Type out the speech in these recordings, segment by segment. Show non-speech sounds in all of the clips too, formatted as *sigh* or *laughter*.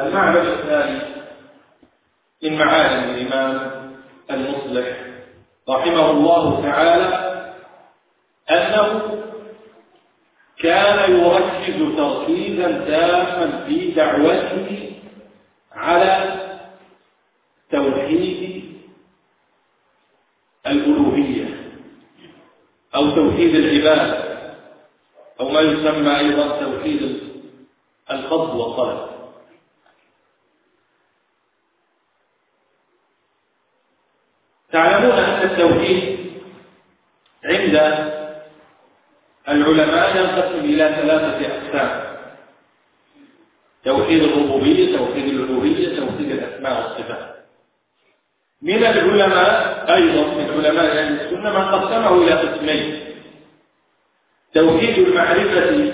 المعنى الثاني من معالم الإمام المصلح رحمه الله تعالى أنه كان يركز تركيزا تاما في دعوته على توحيد الألوهية أو توحيد العبادة أو ما يسمى أيضا توحيد القصد والطلب. تعلمون أن التوحيد عند العلماء ينقسم إلى ثلاثة أقسام. توحيد الربوبية توحيد الألوهية توحيد الأسماء والصفات. من العلماء أيضا من علماء أهل السنة من قسمه إلى قسمين. توحيد المعرفة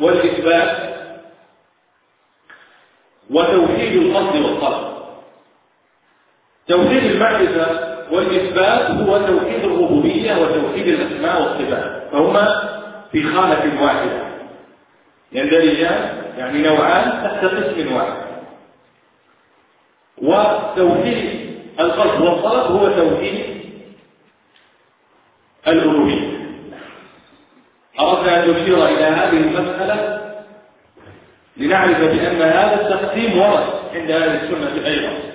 والإثبات وتوحيد القصد والطلب توحيد المعرفة والإثبات هو توحيد الربوبية وتوحيد الأسماء والصفات فهما في خانة واحدة. يندرجان يعني نوعان تحت قسم واحد. وتوحيد القصد والطلب هو توحيد الألوهية. أردنا أن نشير إلى هذه المسألة لنعرف بأن هذا التقسيم ورد عند أهل السنة أيضا.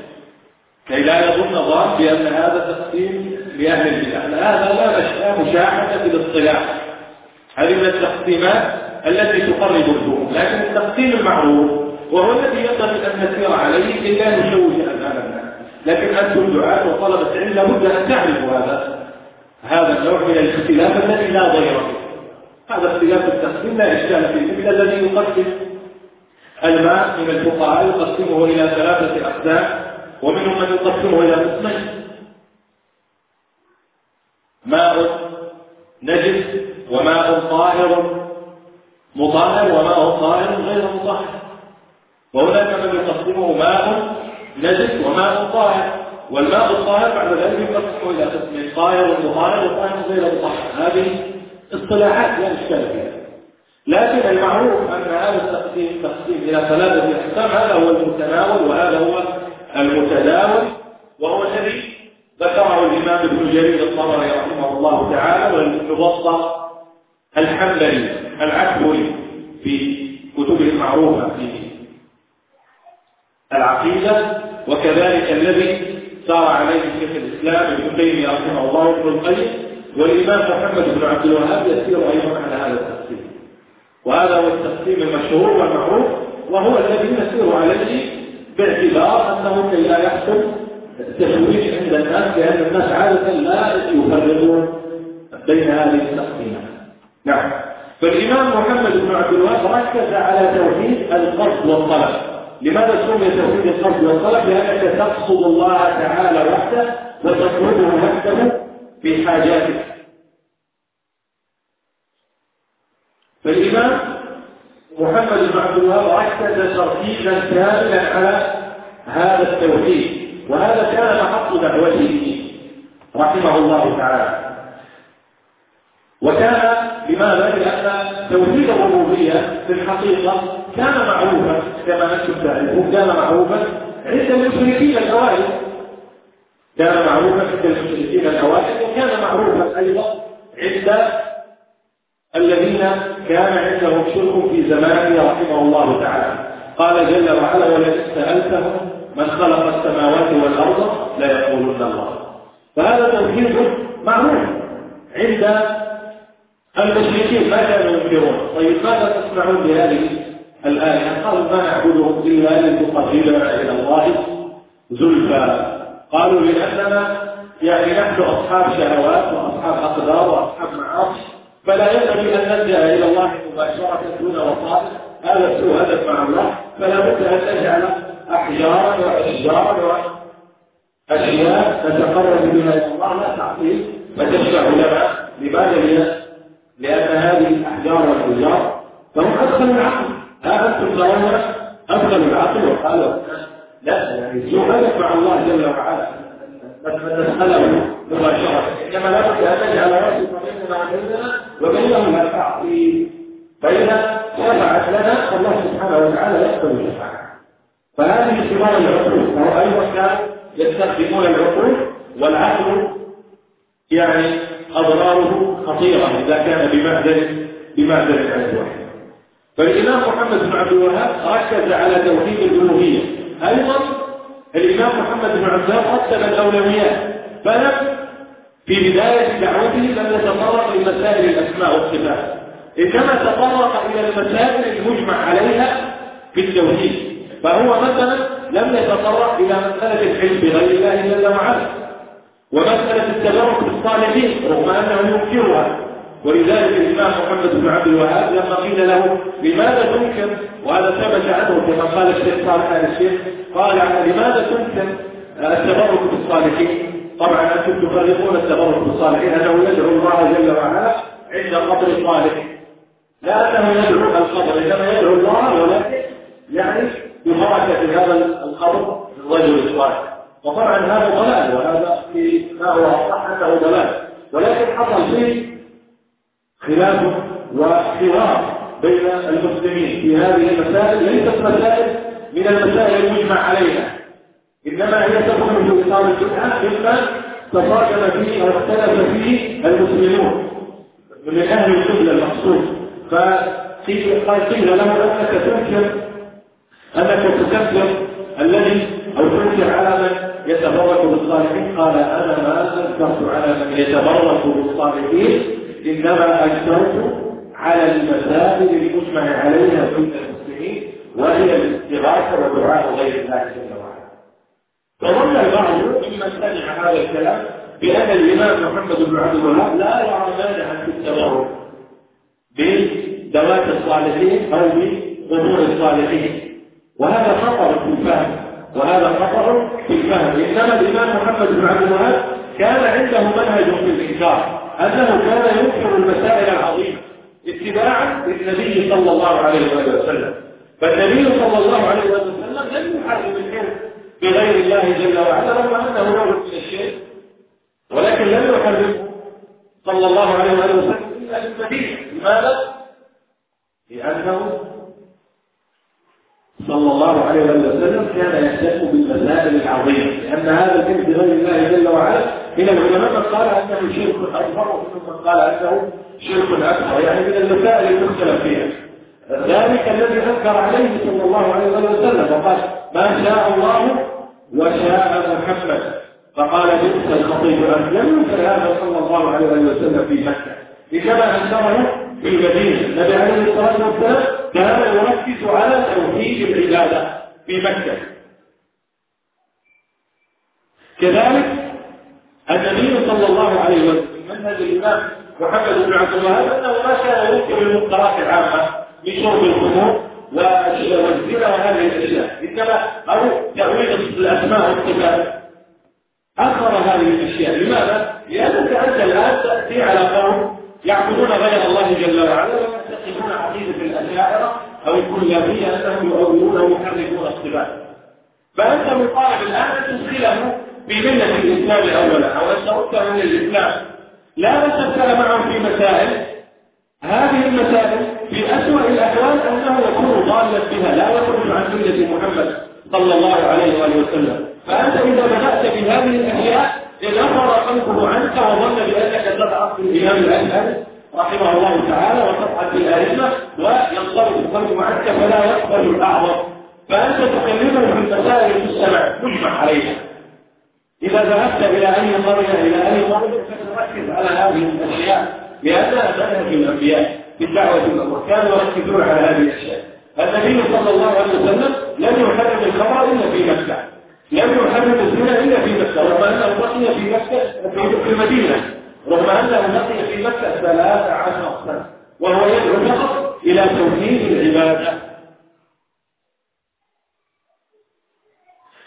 كي لا يظن ظان بأن هذا تقسيم لأهل البدع. هذا لا مشاحة في الاصطلاح هذه من التقسيمات التي تقرب الدور لكن التقسيم المعروف وهو الذي ينبغي أن نسير عليه إلا نشوش أمام الناس لكن أنتم دعاة وطلبة علم لابد أن تعرفوا هذا. هذا النوع من الاختلاف الذي لا ضير هذا اختلاف التقسيم لا إشكال فيه. مثل الذي يقسم الماء من الفقهاء يقسمه إلى ثلاثة أقسام. ومنهم من يقسمه إلى قسمين. ماء نجس وماء طاهر مطهر وماء طاهر غير مطهر. وهناك من يقسمه ماء نجس وماء طاهر. والماء الطاهر بعد ذلك يقسم إلى قسمين طاهر ومطهر وطاهر غير مطهر. هذه اصطلاحات لا إشكال فيها. لكن المعروف أن هذا التقسيم تقسيم إلى ثلاثة أقسام هذا هو المتناول وهذا هو المتداول وهو الذي ذكره الإمام ابن جرير الطبري رحمه الله تعالى والمبسط الحنبلي العكبري في كتبه المعروفة في العقيدة وكذلك الذي سار عليه شيخ الإسلام ابن تيمية رحمه الله وابن القيم والإمام محمد بن عبد الوهاب يسير أيضا على هذا التقسيم. وهذا هو التقسيم المشهور والمعروف وهو الذي نسير عليه باعتبار أنه كي لا يحصل تشويش عند الناس لأن الناس عادة لا يفرقون بين هذه التقسيمات نعم. فالإمام محمد بن عبد الوهاب ركز على توحيد القصد والطلب. لماذا سمي توحيد القصد والطلب؟ لأنك تقصد الله تعالى وحده وتطلبه وحده في حاجاتك. فالإمام محمد بن عبد الوهاب ركز تركيزا كاملا على هذا التوحيد وهذا كان محط دعوته رحمه الله تعالى وكان لماذا؟ لأن توحيد الربوبية في الحقيقة كان معروفا كما أنتم تعرفون كان معروفا عند المشركين الأوائل كان معروفا عند المشركين الأوائل وكان معروفا أيضا عند الذين كان عندهم شرك في زمانه رحمه الله تعالى. قال جل وعلا ولئن سألتهم من خلق السماوات والأرض ليقولن الله. فهذا توحيد معروف عند المشركين. ما كانوا ينكرون؟ طيب ماذا تسمعون بهذه الآية؟ قالوا ما نعبدهم إلا لتقربنا إلى الله زلفى. قالوا لأننا يعني نحن أصحاب شهوات وأصحاب أقدار وأصحاب معاصي. فلا ينبغي أن نلجأ إلى الله مباشرة دون وسائط هذا سوء هدف مع الله فلا بد أن نجعل أحجارا وأشجارا وأشياء نتقرب بها إلى الله لا تعطيل فتشفع لنا لماذا؟ لأن هذه الأحجار والحجار فهم أدخلوا العقل ها أنتم ترون أدخلوا العقل وقالوا لا يعني سوء هدف مع الله جل وعلا. نسأله مباشرة إنما لا بد أن نجعل بيننا وبيننا وبينهم التعطيل فإذا شفعت لنا الله سبحانه وتعالى يقبل الشفاعة فهذه ثمار العقول وهو أيضا كانوا يستخدمون العقول والعقل يعني أضراره خطيرة إذا كان بمعدن بمعدن الواحد فالإمام محمد بن عبد الوهاب ركز على توحيد الألوهية. أيضا الإمام محمد بن عبد الوهاب رتب الأولويات فلم في بداية دعوته لم يتطرق لمسائل الأسماء والصفات إنما تطرق إلى المسائل المجمع عليها في التوحيد فهو مثلا لم يتطرق إلى مسألة الحلم بغير الله جل وعلا ومسألة التبرك بالصالحين رغم أنه ينكرها. ولذلك الإمام محمد بن عبد الوهاب لما قيل له لماذا تنكر؟ وهذا ثبت عنه كما قال الشيخ صالح آل الشيخ قال لماذا تنكر التبرك بالصالحين؟ طبعا أنتم تفرقون التبرك بالصالحين أنه يدعو الله جل وعلا عند قبر صالح لا أنه يدعو القبر إنما يدعو الله ولكن يعني ببركة هذا القبر الرجل الصالح وطبعا هذا ضلال وهذا في ما هو أصح أنه ضلال. ولكن حصل فيه خلاف وحوار بين المسلمين في هذه المسائل ليست مسائل من المسائل المجمع عليها. إنما هي تدخل في اطار البدعه مما تصادم فيه أو اختلف فيه المسلمون. من أهل القبلة المقصود. فقال قيل له أنك تنكر أنك تكفر الذي أو تنكر على من يتبرك بالصالحين. قال أنا ما أنكرت على من يتبرك بالصالحين. إنما أجبرت على المسائل المجمع عليها بين المسلمين وهي الاستغاثة ودعاء غير الله جل وعلا. فظن البعض ممن سمع هذا الكلام بأن الإمام محمد بن عبد الوهاب لا يرى مانعا في التبرك بدوات الصالحين أو بظهور الصالحين. وهذا خطر في الفهم وهذا خطر في الفهم. إنما الإمام محمد بن عبد الوهاب كان عنده منهج في الإنكار. أنه كان ينكر المسائل العظيمة اتباعا للنبي صلى الله عليه وسلم فالنبي صلى الله عليه وسلم لم يحارب الحلم بغير الله جل وعلا رغم أنه نوع من الشيء ولكن لم يحرمه صلى الله عليه وسلم إلا للمدينة لماذا؟ لأنه صلى الله عليه وسلم كان يهتم بالمسائل العظيمة لأن هذا الحلم بغير الله جل وعلا من العلماء من قال أنه شرك أكبر ومنهم من قال أنه شرك أكبر يعني من المسائل المختلف فيها. ذلك الذي أنكر عليه صلى الله عليه وسلم وقال ما شاء الله وشاء محمد. فقال بئس الخطيب ان لم هذا صلى الله عليه وسلم في مكة. إنما أنكره في المدينة. النبي عليه الصلاة والسلام كان يركز على توحيد العبادة في مكة كذلك النبي صلى الله عليه وسلم منهج الإمام محمد بن عبد الوهاب أنه ما كان ينكر المنكرات العامة من شرب الخمور والزنا وهذه الأشياء إنما أو تأويل الأسماء والصفات أخر هذه الأشياء لماذا؟ لأنك أنت الآن تأتي على قوم يعبدون غير الله جل وعلا الأشاعرة أو الكلابية أنهم يؤولون ويحرفون الصفات. فأنت مطالب الآن أن تدخله بملة الإسلام أولا أو أن ترده من الإسلام. لا نتسأل معهم في مسائل. هذه المسائل في أسوأ الأحوال أنه يكون ضالا بها لا يخرج عن ملة محمد صلى الله عليه وآله وسلم. فأنت إذا بدأت بهذه الأشياء انفر قلبه عنك وظن بأنك تضعف الإمام الأشهر رحمه الله تعالى وتضعف الأئمة القلب عنك فلا يقبل الأعظم. فأنت تكلمه في المسائل في السمع مجمع عليها. إذا ذهبت إلى أي قرية إلى أي قرية فتركز على هذه الأشياء لأنها منهج الأنبياء في الدعوة الأخرى كانوا يركزون على هذه الأشياء. النبي صلى الله عليه وسلم لم يحرم الخمر إلا في مكة. لم يحرم الزنا إلا في مكة. رغم أنه بقي في مكة في المدينة. رغم أنه بقي في مكة ثلاث عشر سنة وهو يدعو فقط إلى توحيد العبادة.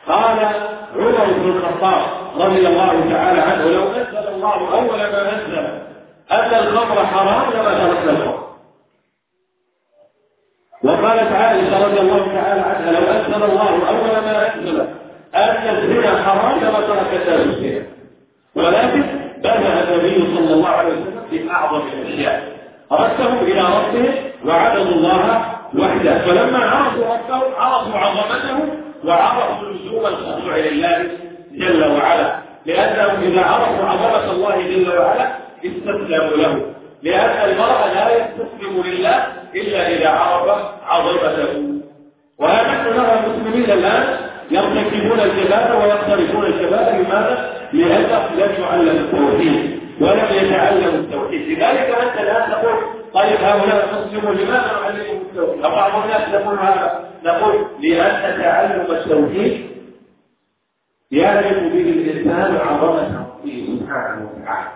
قال عمر بن الخطاب رضي الله تعالى عنه لو أنزل الله أول ما أنزل ان الخمر حرام لما تركنا الخمر. وقالت عائشة رضي الله تعالى عنها لو أنزل الله أول ما أنزل ان الزنا حرام لما ترك الزنا ولكن بدا النبي صلى الله عليه وسلم في أعظم الأشياء. ردهم إلى ربهم وعبدوا الله وحده. فلما عرفوا ربهم عرفوا عظمته وعرفوا لزوم الخضوع لله جل وعلا. لأنهم إذا عرفوا عظمة الله جل وعلا استسلموا له. لأن المرء لا يستسلم لله إلا إذا عرف عظمته. ونحن نرى المسلمين الآن يرتكبون الجبال ويقترفون الجبال. لماذا؟ لأنهم لم يعلموا التوحيد ولم يتعلموا التوحيد. لذلك أنت الآن تقول طيب هؤلاء مسلمون لماذا نعلمهم التوحيد؟ بعض الناس يقول هذا. نقول لأن تعلم التوحيد يعرف به الإنسان عظمة ربه سبحانه وتعالى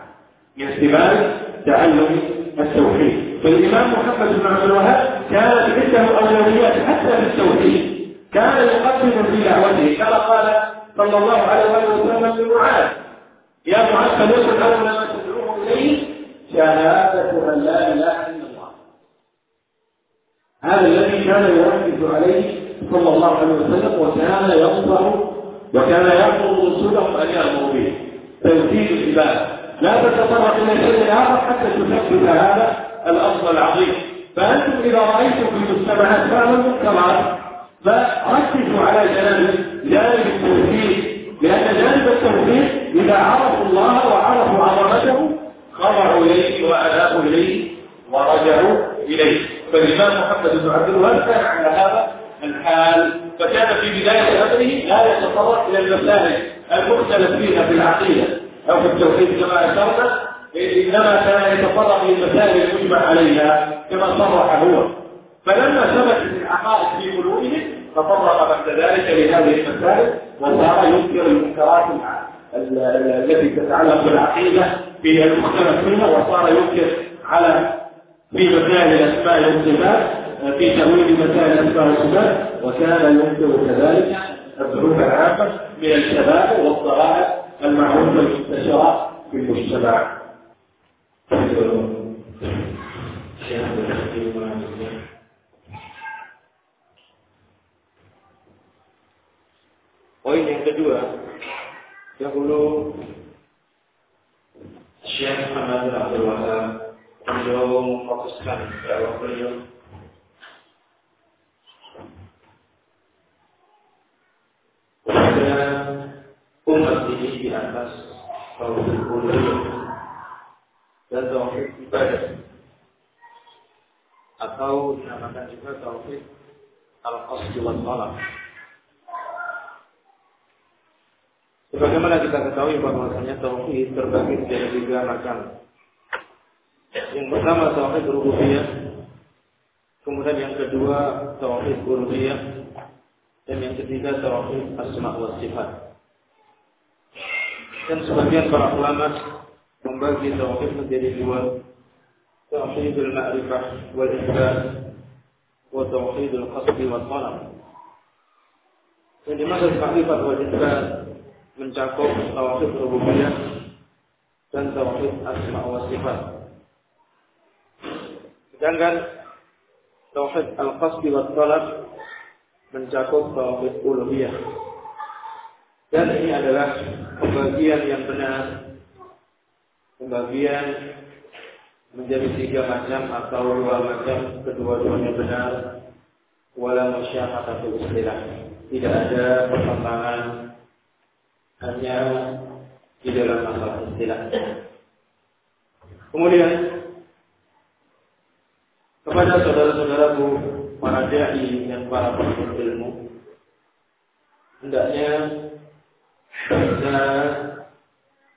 من احتمال تعلم التوحيد. فالإمام محمد بن عبد الوهاب كانت عنده أولويات حتى في التوحيد. كان يقدم في دعوته كما قال صلى الله عليه وسلم لمعاذ يا معاذ فليكن أول ما تدعوه إليه؟ شهادة أن لا إله إلا الله. هذا الذي كان يركز عليه صلى الله عليه وسلم وكان ينصح وكان يأمر رسوله أن يأمروا به. توحيد العباد. لا تتطرق إلى شيء آخر حتى تثبت هذا الأصل العظيم. فأنتم إذا رأيتم في المجتمعات فعلا المنكرات فركزوا على جانب جانب التوحيد. لأن جانب التوحيد إذا عرفوا الله وعرفوا عظمته خضعوا إليه وأنابوا إليه ورجعوا إليه. فالإمام محمد بن عبد الوهاب كان على هذا الحال. فكان في بداية أمره لا يتطرق إلى المسائل المختلف فيها في العقيدة أو في التوحيد كما أشرنا. إنما كان يتطرق للمسائل المجمع عليها كما صرح هو. فلما ثبتت العقائد في قلوبهم تطرق بعد ذلك لهذه المسائل وصار ينكر المنكرات التي تتعلق بالعقيدة في المختلف فيها وصار ينكر على في مسائل الأسماء والصفات في تأويل مسائل الأسماء والصفات وكان ينكر كذلك الظروف العامة من الشباب والضرائب المعروفة المنتشرة في المجتمع. Poin yang kedua, dahulu Syekh Muhammad Abdul Wahab beliau memfokuskan dakwah beliau kepada umat ini di atas tauhid uluhiyah dan tauhid ibadah atau dinamakan juga tauhid al-qasd wal talab. Sebagaimana kita ketahui bahwasanya tauhid terbagi menjadi tiga macam. Yang pertama tauhid rububiyah, kemudian yang kedua tauhid uluhiyah, dan yang ketiga tauhid asma wa sifat. Dan sebagian para ulama membagi tauhid menjadi dua, tauhid al-ma'rifah wal isbat wa tauhid al-qasd wal talab. Yang dimaksud ma'rifah wal isbat mencakup tauhid rububiyah dan tauhid asma wa sifat. Sedangkan tauhid al-qasdi wa talab mencakup tauhid uluhiyah. Dan ini adalah pembagian yang benar. Pembagian menjadi tiga macam atau dua macam, kedua-duanya benar. Wala atau istilah. Tidak ada pertentangan hanya di dalam masalah istilah. Kemudian kepada saudara-saudaraku para dai dan para penuntut ilmu hendaknya bisa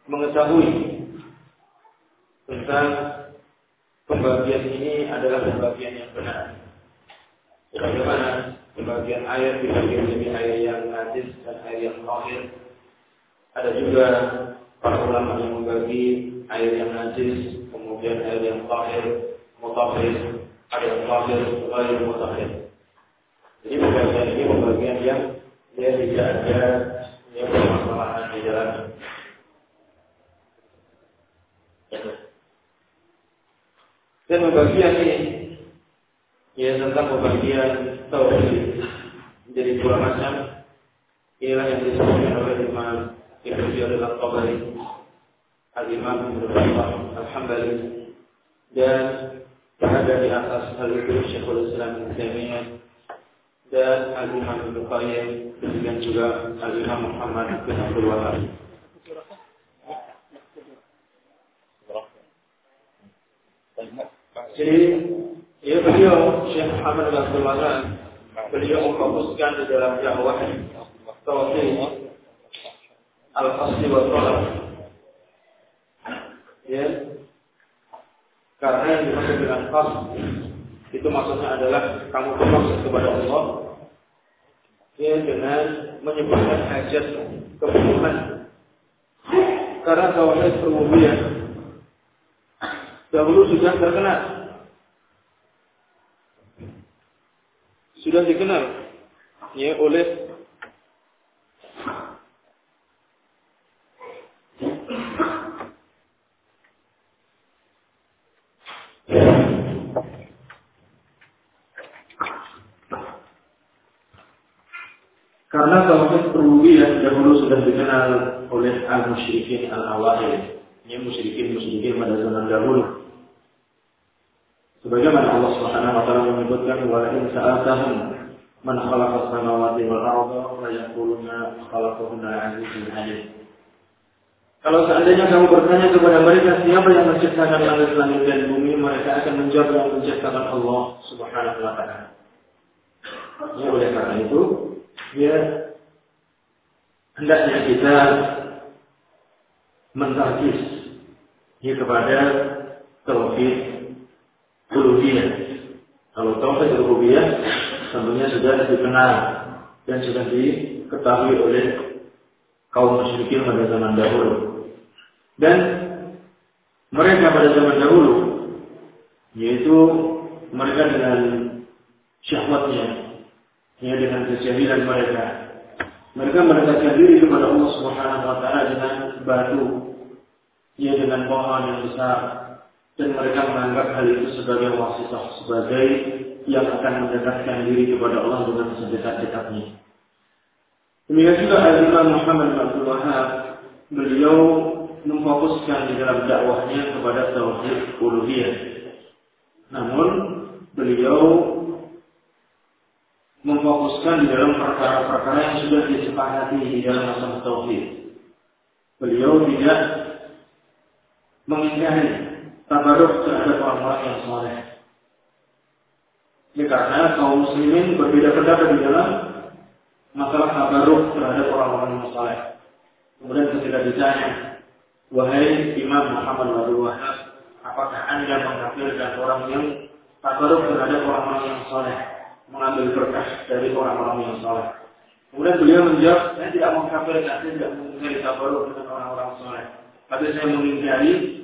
mengetahui tentang pembagian ini adalah pembagian yang benar. Bagaimana pembagian ayat dibagi menjadi ayat yang najis dan ayat yang lahir ada juga para ulama yang membagi air yang najis, kemudian air yang tahir, mutahhir, ada yang tahir, ghair mutahhir. Jadi pembagian ini pembagian yang dia tidak ada yang permasalahan di dalam dan pembagian ini ya tentang pembagian tauhid. Menjadi dua macam. Inilah yang disebutkan oleh Imam Al-Tabari Al-Imam Ibn Battah Al-Hambali dan berada di atas hal itu Syekhul Islam Ibn Taimiyah dan Al-Imam Ibnu Qayyim demikian juga Al-Imam Muhammad bin Abdul Wahab. Jadi ya beliau Syekh Muhammad Wahab beliau memfokuskan di dalam dakwah tauhid al-asli wa talab. Ya. Karena yang dimaksud dengan khas itu maksudnya adalah kamu bermaksud kepada Allah ya dengan menyebutkan hajat kebutuhan karena tauhid rububiyah dahulu sudah terkenal sudah dikenal ya oleh Karena tauhid rububiyah dahulu sudah dikenal oleh al-musyrikin al-awail. Ini dahulu. Sebagaimana Allah Subhanahu wa taala menyebutkan wa in sa'atahum man khalaqa samawati wal arda la yaquluna khalaqahunna azizun halim. Kalau seandainya kamu bertanya kepada mereka siapa yang menciptakan langit-langit dan bumi, mereka akan menjawab yang menciptakan Allah Subhanahu wa taala. Ya, oleh karena itu, ya hendaknya kita mentarkis ya kepada tauhid uluhiyah. Kalau tauhid uluhiyah tentunya sudah dikenal dan sudah diketahui oleh kaum musyrikin pada zaman dahulu. Dan mereka pada zaman dahulu yaitu mereka dengan syahwatnya ya dengan kejahilan mereka. Mereka mendekatkan diri kepada Allah Subhanahu wa taala dengan batu, ya dengan pohon yang besar dan mereka menganggap hal itu sebagai wasitah, sebagai yang akan mendekatkan diri kepada Allah dengan sedekat-dekatnya. Demikian juga Al-Imam Muhammad Abdul Wahab, beliau memfokuskan di dalam dakwahnya kepada tauhid uluhiyah. Namun beliau memfokuskan di dalam perkara-perkara yang sudah disepakati di dalam masalah tauhid. Beliau tidak mengingkari tabaruk terhadap orang-orang yang soleh. Ya, karena kaum muslimin berbeda pendapat di dalam masalah tabaruk terhadap orang-orang yang soleh. Kemudian ketika ditanya, wahai Imam Muhammad Abdul Wahab, apakah anda mengkafirkan orang yang tabaruk terhadap orang-orang yang soleh? mengambil berkah dari orang-orang yang soleh. Kemudian beliau menjawab, saya tidak mengkafirkan, saya tidak mengingkari tabaruk dengan orang-orang soleh. Tapi saya mengingkari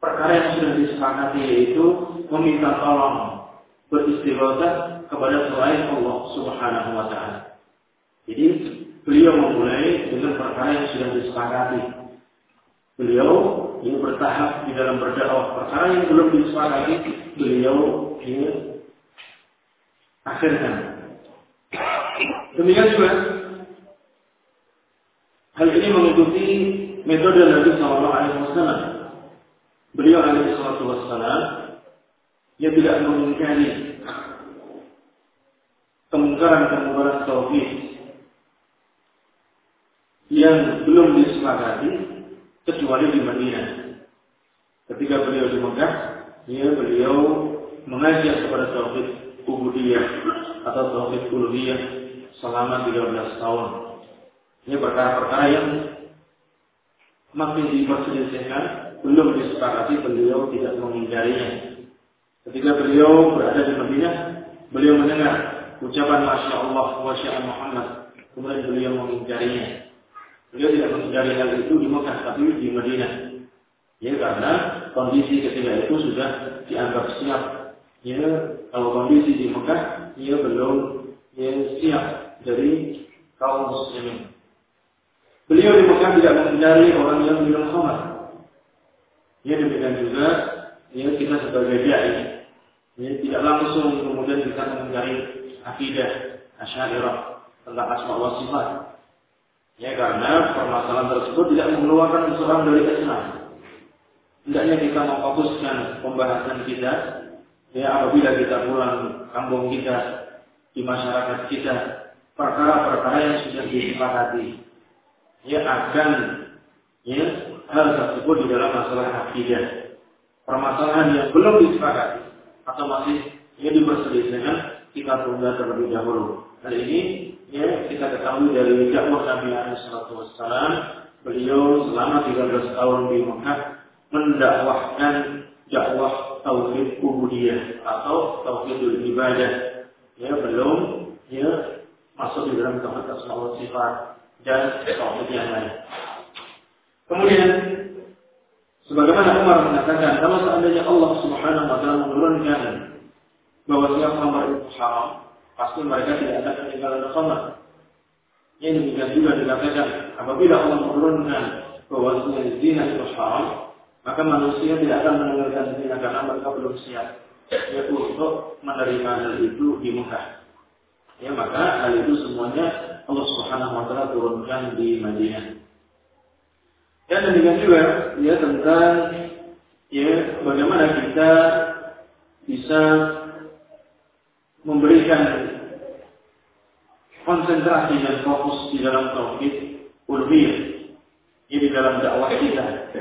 perkara yang sudah disepakati yaitu meminta tolong beristighosa kepada selain Allah Subhanahu wa taala. Jadi beliau memulai dengan perkara yang sudah disepakati. Beliau ini bertahap di dalam berdakwah perkara yang belum disepakati, beliau ini akhirkan. Demikian juga hal ini mengikuti metode Nabi Shallallahu Alaihi Wasallam. Beliau Alaihi Wasallam dia tidak mengingkari kemungkaran-kemungkaran tauhid yang belum disepakati kecuali di Madinah. Ketika beliau di Mekah, ya beliau mengajak kepada tauhid ubudiyah atau tauhid uluhiyah selama 13 tahun. Ini perkara-perkara yang makin diperselisihkan, belum disepakati beliau tidak mengingkarinya. Ketika beliau berada di Madinah, beliau mendengar ucapan Masya Allah wa Muhammad. Kemudian beliau mengingkarinya. Beliau tidak mengingkari hal itu di Mekah, tapi di Madinah. Ya karena kondisi ketika itu sudah dianggap siap ya kalau kondisi di Mekah ia belum ya, siap dari kaum muslimin. Beliau di Mekah tidak menghindari orang yang minum khamar. Ya demikian juga ya kita sebagai dai ya tidak langsung kemudian kita menghindari akidah asyairah tentang asma wa sifat. Ya karena permasalahan tersebut tidak mengeluarkan seseorang dari Islam. Hendaknya kita memfokuskan pembahasan kita Ya apabila kita pulang kampung kita, di masyarakat kita perkara-perkara yang sudah disepakati ya akan ya hal tersebut di dalam masalah akidah. Permasalahan yang belum disepakati atau masih ya diperselisihkan kita tunda terlebih dahulu. Hal ini ya kita ketahui dari dakwah Nabi Alaihi beliau selama 13 tahun di Mekah mendakwahkan dakwah tauhid ubudiyah atau tauhidul ibadah. Ya belum ya masuk di dalam tauhid asma sifat dan tauhid yang lain. Kemudian sebagaimana Umar mengatakan kalau seandainya Allah Subhanahu wa taala menurunkan bahwa siapa khamar itu haram, pasti mereka tidak akan meninggalkan khamar. Ini demikian juga dikatakan apabila Allah menurunkan bahwa zina itu haram, maka manusia tidak akan meninggalkan zina karena mereka belum siap ya untuk menerima hal itu di Mekah. Ya maka hal itu semuanya Allah Subhanahu wa taala turunkan di Madinah. Dan demikian juga ya tentang ya bagaimana kita bisa memberikan konsentrasi dan fokus di dalam tauhid uluhiyah, ya di dalam dakwah kita.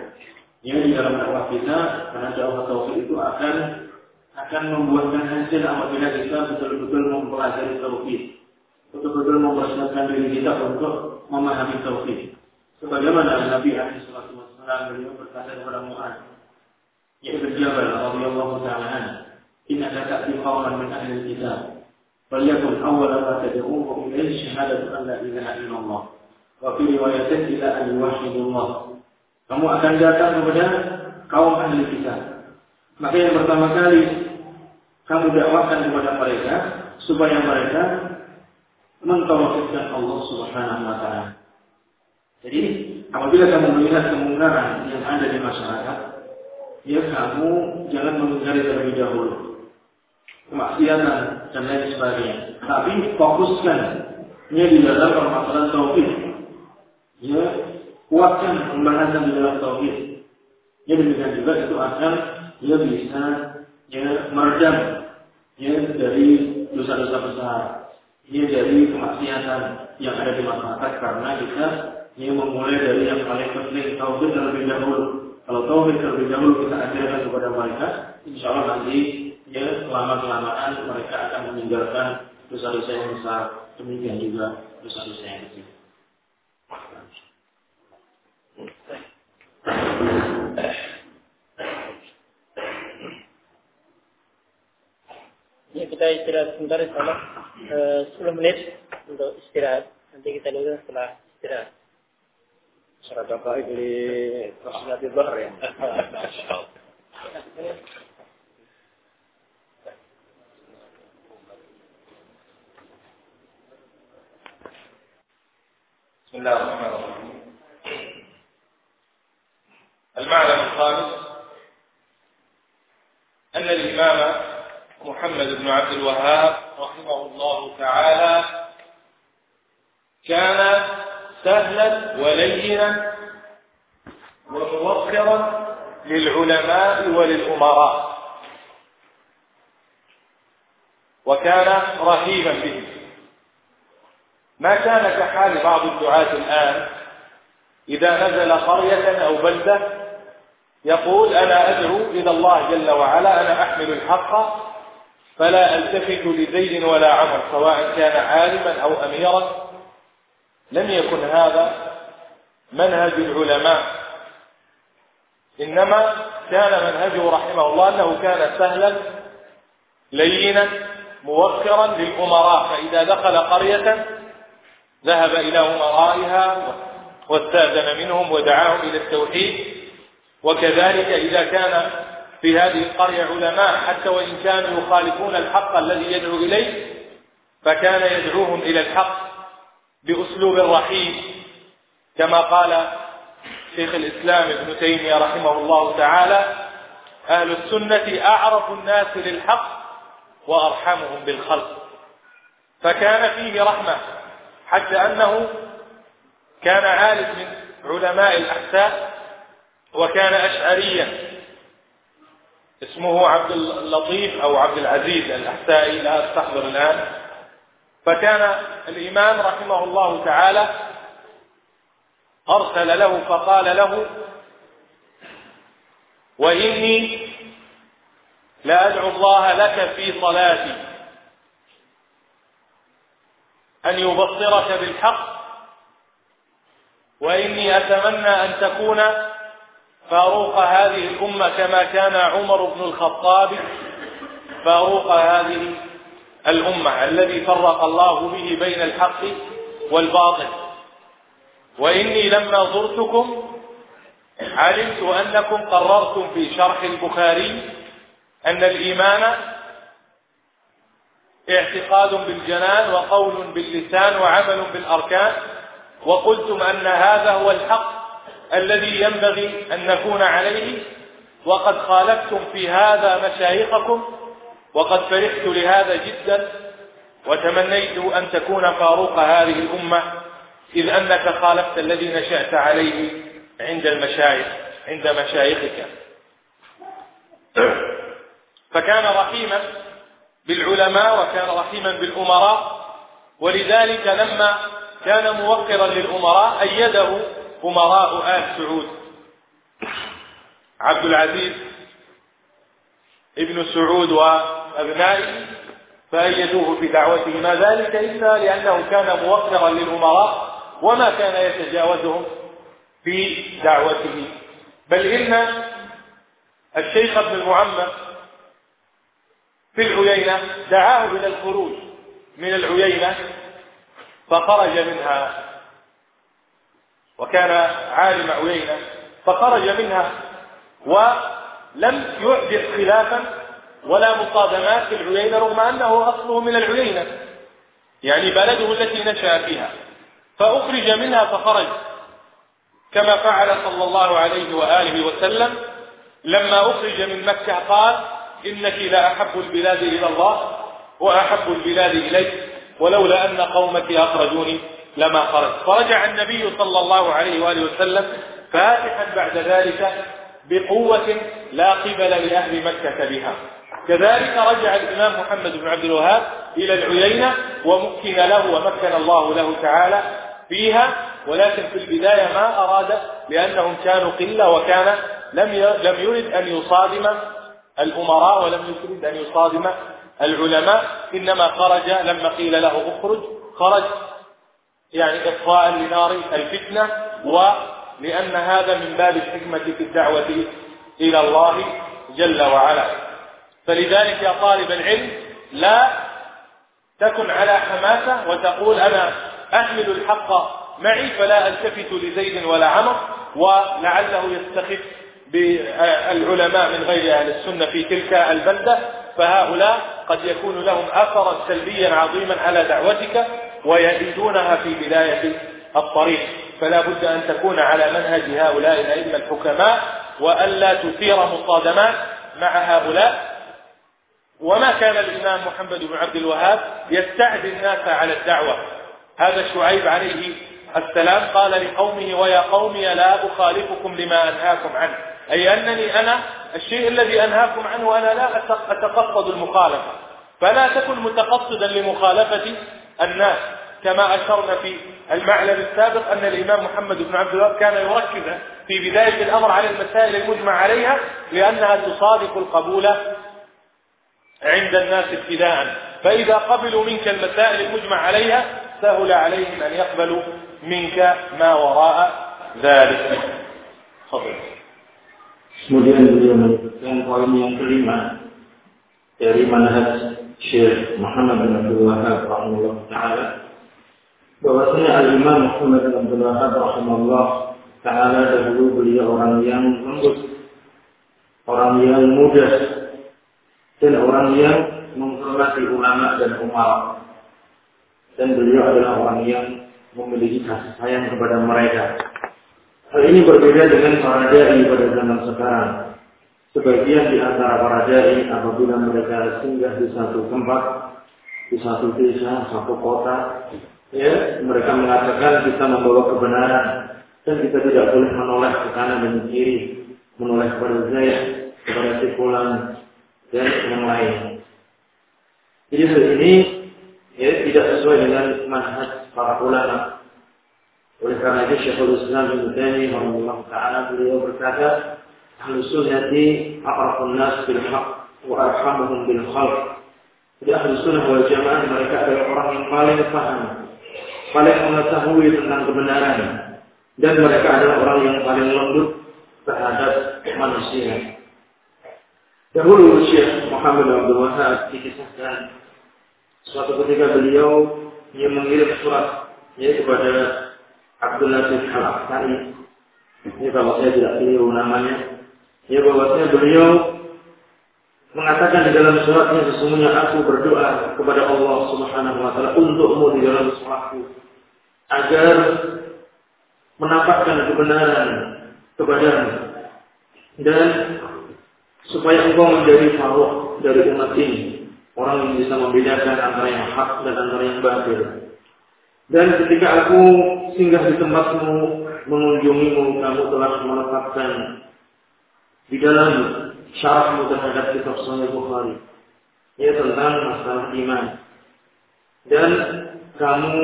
Ya di dalam dakwah kita karena dakwah tauhid itu akan akan membuahkan hasil apabila kita betul-betul mempelajari tauhid betul-betul mempersiapkan diri kita untuk memahami tauhid. Sebagaimana Nabi Alaihi Wasallam beliau berkata kepada Mu'ad, Ya berjabal, radhiyallahu ta'ala, Inna kata fi qawman min ahli kitab, Waliyakun awal ma tad'uhum ilaih syahadat an la ilaha illallah, Wa fi riwayatin ila an yuwahidullah. Kamu akan datang kepada kaum ahli kitab. Maka yang pertama kali kamu dakwakan kepada mereka supaya mereka mentauhidkan Allah Subhanahu wa taala. Jadi, apabila kamu melihat kemungkaran yang ada di masyarakat, ya kamu jangan mengingkari terlebih dahulu kemaksiatan dan lain sebagainya. Tapi fokuskan ini di dalam permasalahan tauhid. Ya, kuatkan pembahasan di dalam tauhid. Ya demikian juga itu akan ya bisa ya meredam ya dari dosa-dosa besar, ya dari kemaksiatan yang ada di masyarakat karena kita ya memulai dari yang paling penting tauhid terlebih dahulu. Kalau tauhid terlebih dahulu kita ajarkan kepada mereka, insya Allah nanti ya selama kelamaan mereka akan meninggalkan dosa-dosa yang besar, demikian juga dosa-dosa yang kecil. Ya, kita istirahat sebentar uh, 10 menit untuk istirahat. Nanti kita lihat setelah istirahat. Syarat apa ini Rasulullah Bahar ya? Bismillahirrahmanirrahim. المعلم الخامس أن الإمام محمد بن عبد الوهاب رحمه الله تعالى كان سهلا ولينا وموقرا وللأمراء وكان رهيبا به. ما كان كحال بعض الدعاة الآن إذا نزل قرية أو بلدة يقول أنا أدعو إلى الله جل وعلا أنا أحمل الحق فلا ألتفت لزيد ولا عمر سواء كان عالما أو أميرا. لم يكن هذا منهج العلماء. إنما كان منهجه رحمه الله أنه كان سهلا لينا موقرا للأمراء فإذا دخل قرية ذهب إلى أمرائها واستأذن منهم ودعاهم إلى التوحيد. وكذلك إذا كان في هذه القرية علماء حتى وإن كانوا يخالفون الحق الذي يدعو إليه فكان يدعوهم إلى الحق بأسلوب رحيم كما قال شيخ الإسلام ابن تيمية رحمه الله تعالى أهل السنة أعرف الناس للحق وأرحمهم بالخلق. فكان فيه رحمة حتى أنه كان عالم من علماء الأحساء وكان أشعريا. اسمه عبد اللطيف أو عبد العزيز الأحسائي لا أستحضر الآن. فكان الإمام رحمه الله تعالى أرسل له فقال له وإني لأدعو الله لك في صلاتي. أن يبصرك بالحق وإني أتمنى أن تكون فاروق هذه الأمة كما كان عمر بن الخطاب فاروق هذه الأمة الذي فرق الله به بين الحق والباطل. وإني لما زرتكم علمت أنكم قررتم في شرح البخاري أن الإيمان اعتقاد بالجنان وقول باللسان وعمل بالأركان وقلتم أن هذا هو الحق الذي ينبغي أن نكون عليه وقد خالفتم في هذا مشايخكم وقد فرحت لهذا جدا وتمنيت أن تكون فاروق هذه الأمة. إذ أنك خالفت الذي نشأت عليه عند المشايخ عند مشايخك. فكان رحيما بالعلماء وكان رحيما بالأمراء ولذلك لما كان موقرا للأمراء أيده أمراء آل سعود. عبد العزيز ابن سعود وأبنائه فأيدوه في دعوته ما ذلك إلا لأنه كان موقرا للأمراء وما كان يتجاوزهم في دعوته. بل إن الشيخ ابن المعمر في العيينة دعاه إلى الخروج من العيينة فخرج منها. وكان عالم عيينة فخرج منها ولم يحدث خلافا ولا مصادمات في العيينة رغم أنه أصله من العيينة يعني بلده التي نشأ فيها. فأخرج منها فخرج. كما فعل صلى الله عليه وآله وسلم. لما أخرج من مكة قال إنك لأحب البلاد إلى الله وأحب البلاد إليك ولولا أن قومك أخرجوني لما خرج. فرجع النبي صلى الله عليه وآله وسلم فاتحا بعد ذلك بقوة لا قبل لأهل مكة بها. كذلك رجع الإمام محمد بن عبد الوهاب إلى العيينة ومكن له ومكن الله له تعالى فيها ولكن في البداية ما أراد لأنهم كانوا قلة وكان لم لم يرد أن يصادم الأمراء ولم يرد أن يصادم العلماء. إنما خرج لما قيل له اخرج خرج يعني إطفاء لنار الفتنة ولأن هذا من باب الحكمة في الدعوة إلى الله جل وعلا. فلذلك يا طالب العلم لا تكن على حماسة وتقول أنا أحمل الحق معي فلا ألتفت لزيد ولا عمر ولعله يستخف بالعلماء من غير أهل السنة في تلك البلدة. فهؤلاء قد يكون لهم اثرا سلبيا عظيما على دعوتك ويزيدونها في بداية الطريق. فلا بد أن تكون على منهج هؤلاء الأئمة الحكماء والا تثير مصادمات مع هؤلاء. وما كان الإمام محمد بن عبد الوهاب يستعدي الناس على الدعوة. هذا شعيب عليه السلام قال لقومه ويا قومي لا أخالفكم لما أنهاكم عنه. أي أنني أنا الشيء الذي أنهاكم عنه أنا لا أتقصد المخالفة. فلا تكن متقصدا لمخالفة الناس كما أشرنا في المعلم السابق أن الإمام محمد بن عبد الوهاب كان يركز في بداية الأمر على المسائل المجمع عليها لأنها تصادق القبول عند الناس ابتداء. فإذا قبلوا منك المسائل المجمع عليها سهل عليهم أن يقبلوا منك ما وراء ذلك تفضل Kemudian beliau menyebutkan poin yang kelima dari manhaj Syekh Muhammad bin Abdul Wahab rahimahullah taala bahwasanya Al Imam Muhammad bin Abdul Wahab rahimahullah taala dahulu beliau orang yang lembut, orang yang mudah dan orang yang menghormati ulama dan umar dan beliau adalah orang yang memiliki kasih sayang kepada mereka. Hal ini berbeda dengan para dai pada zaman sekarang. Sebagian di antara para dai apabila mereka singgah di satu tempat, di satu desa, satu kota, ya mereka mengatakan kita membawa kebenaran dan kita tidak boleh menoleh ke kanan dan kiri, menoleh kepada saya, kepada si dan yang lain. Jadi hal ini ya tidak sesuai dengan manhaj para ulama. Oleh karena itu Syekhul Islam Ibnu Taimiyah taala beliau berkata, "Ahlus sunnati aqrafun nas bil haqq wa arhamuhum bil khalq." Jadi ahli sunnah wal jamaah mereka adalah orang yang paling paham, paling mengetahui tentang kebenaran, dan mereka adalah orang yang paling lembut terhadap manusia. Dahulu Syekh Muhammad Abdul Wahab dikisahkan suatu ketika beliau yang mengirim surat ya kepada Abdul Nasir Al Aksari. Ini kalau saya tidak keliru namanya. Ya bahwasanya beliau mengatakan di dalam suratnya sesungguhnya aku berdoa kepada Allah Subhanahu wa taala untukmu di dalam sholatku agar menampakkan kebenaran kepadamu dan supaya engkau menjadi faruq dari umat ini Orang yang bisa membedakan antara yang hak dan antara yang batil. Dan ketika aku singgah di tempatmu, mengunjungimu, kamu telah menetapkan di dalam syarahmu terhadap kitab Sahih Bukhari. Ya tentang masalah iman. Dan kamu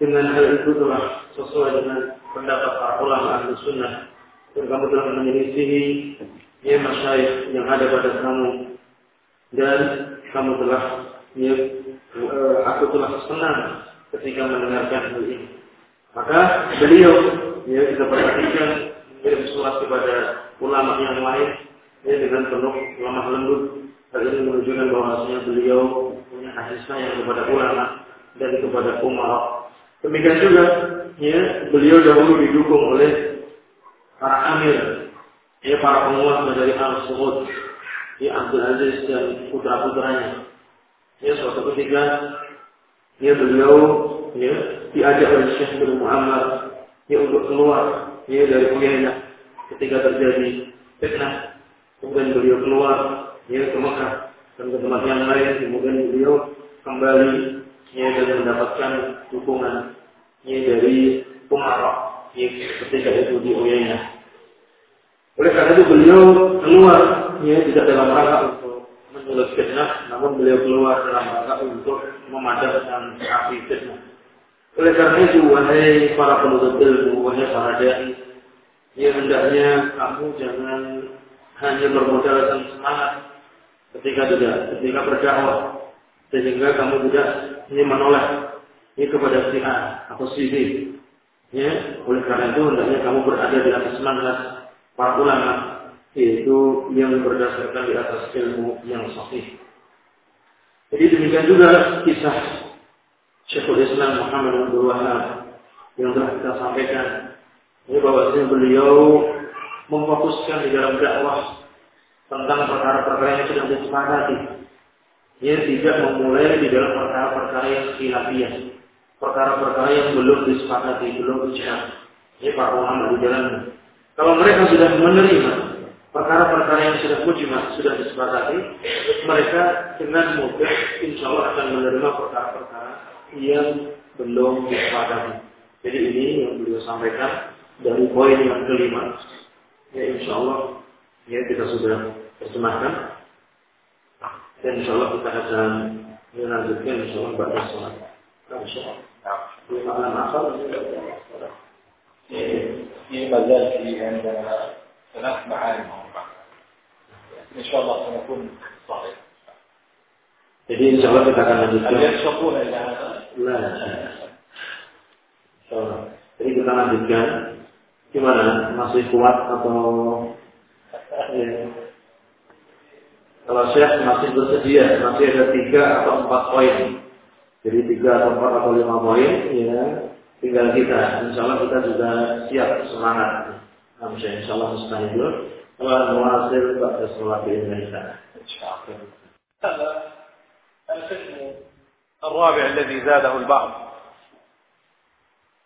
dengan hal itu telah sesuai dengan pendapat para ulama ahli sunnah dan kamu telah menyelisihi ya masyayikh yang ada pada kamu dan kamu telah ya, aku telah senang ketika mendengarkan hal ini. Maka beliau ya kita perhatikan mengirim surat kepada ulama yang lain ya dengan penuh lemah lembut. Hal ini menunjukkan bahwasanya beliau punya kasih sayang kepada ulama dan kepada umat. Demikian juga ya beliau dahulu didukung oleh para amir ya para penguasa dari al-Suhud ya Abdul Aziz dan putra-putranya. Ya suatu ketika ya beliau ya diajak oleh Syekh bin Muhammad ya untuk keluar ya dari Uyainah ketika terjadi fitnah. Kemudian beliau keluar ya ke Mekah dan ke tempat yang lain. Kemudian beliau kembali ya dan mendapatkan dukungan ya dari Umar ya ketika itu di Uyainah. Oleh karena itu beliau keluar ya tidak dalam rangka untuk menulis fitnah, namun beliau keluar dalam rangka untuk memadamkan api fitnah. Oleh karena itu, wahai para penuntut ilmu, wahai para dai, ya hendaknya kamu jangan hanya bermodalkan semangat ketika tidak, ketika berdakwah, sehingga kamu tidak ini menolak ini kepada si A atau si B. Ya, oleh karena itu hendaknya kamu berada di atas semangat para ulama yaitu yang berdasarkan di atas ilmu yang sahih. Jadi demikian juga kisah Syekhul Islam Muhammad bin Wahab yang telah kita sampaikan. Ini bahwasanya beliau memfokuskan di dalam dakwah tentang perkara-perkara yang sedang disepakati. Ia tidak memulai di dalam perkara-perkara yang khilafiyah. Perkara-perkara yang belum disepakati, belum bicara. Ini para ulama di dalamnya. Kalau mereka sudah menerima perkara-perkara yang sudah mujma sudah disepakati, mereka dengan mudah insya Allah akan menerima perkara-perkara yang belum disepakati. Jadi ini yang beliau sampaikan dari poin yang kelima. Ya insya Allah ya kita sudah terjemahkan dan insya Allah kita akan melanjutkan insya Allah pada sholat. Insya Allah. Ini bagian di antara ثلاث معاني إن شاء الله سنكون صحيح Jadi insya Allah kita akan lanjutkan. هل يشفقون إلى هذا؟ Nah, Jadi kita lanjutkan. Gimana? Masih kuat atau ya. Kalau Syekh masih bersedia, masih ada tiga atau empat poin. Jadi tiga atau empat atau lima poin, ya tinggal kita. Insya Allah kita juga siap semangat. هذا القسم الرابع الذي زاده البعض.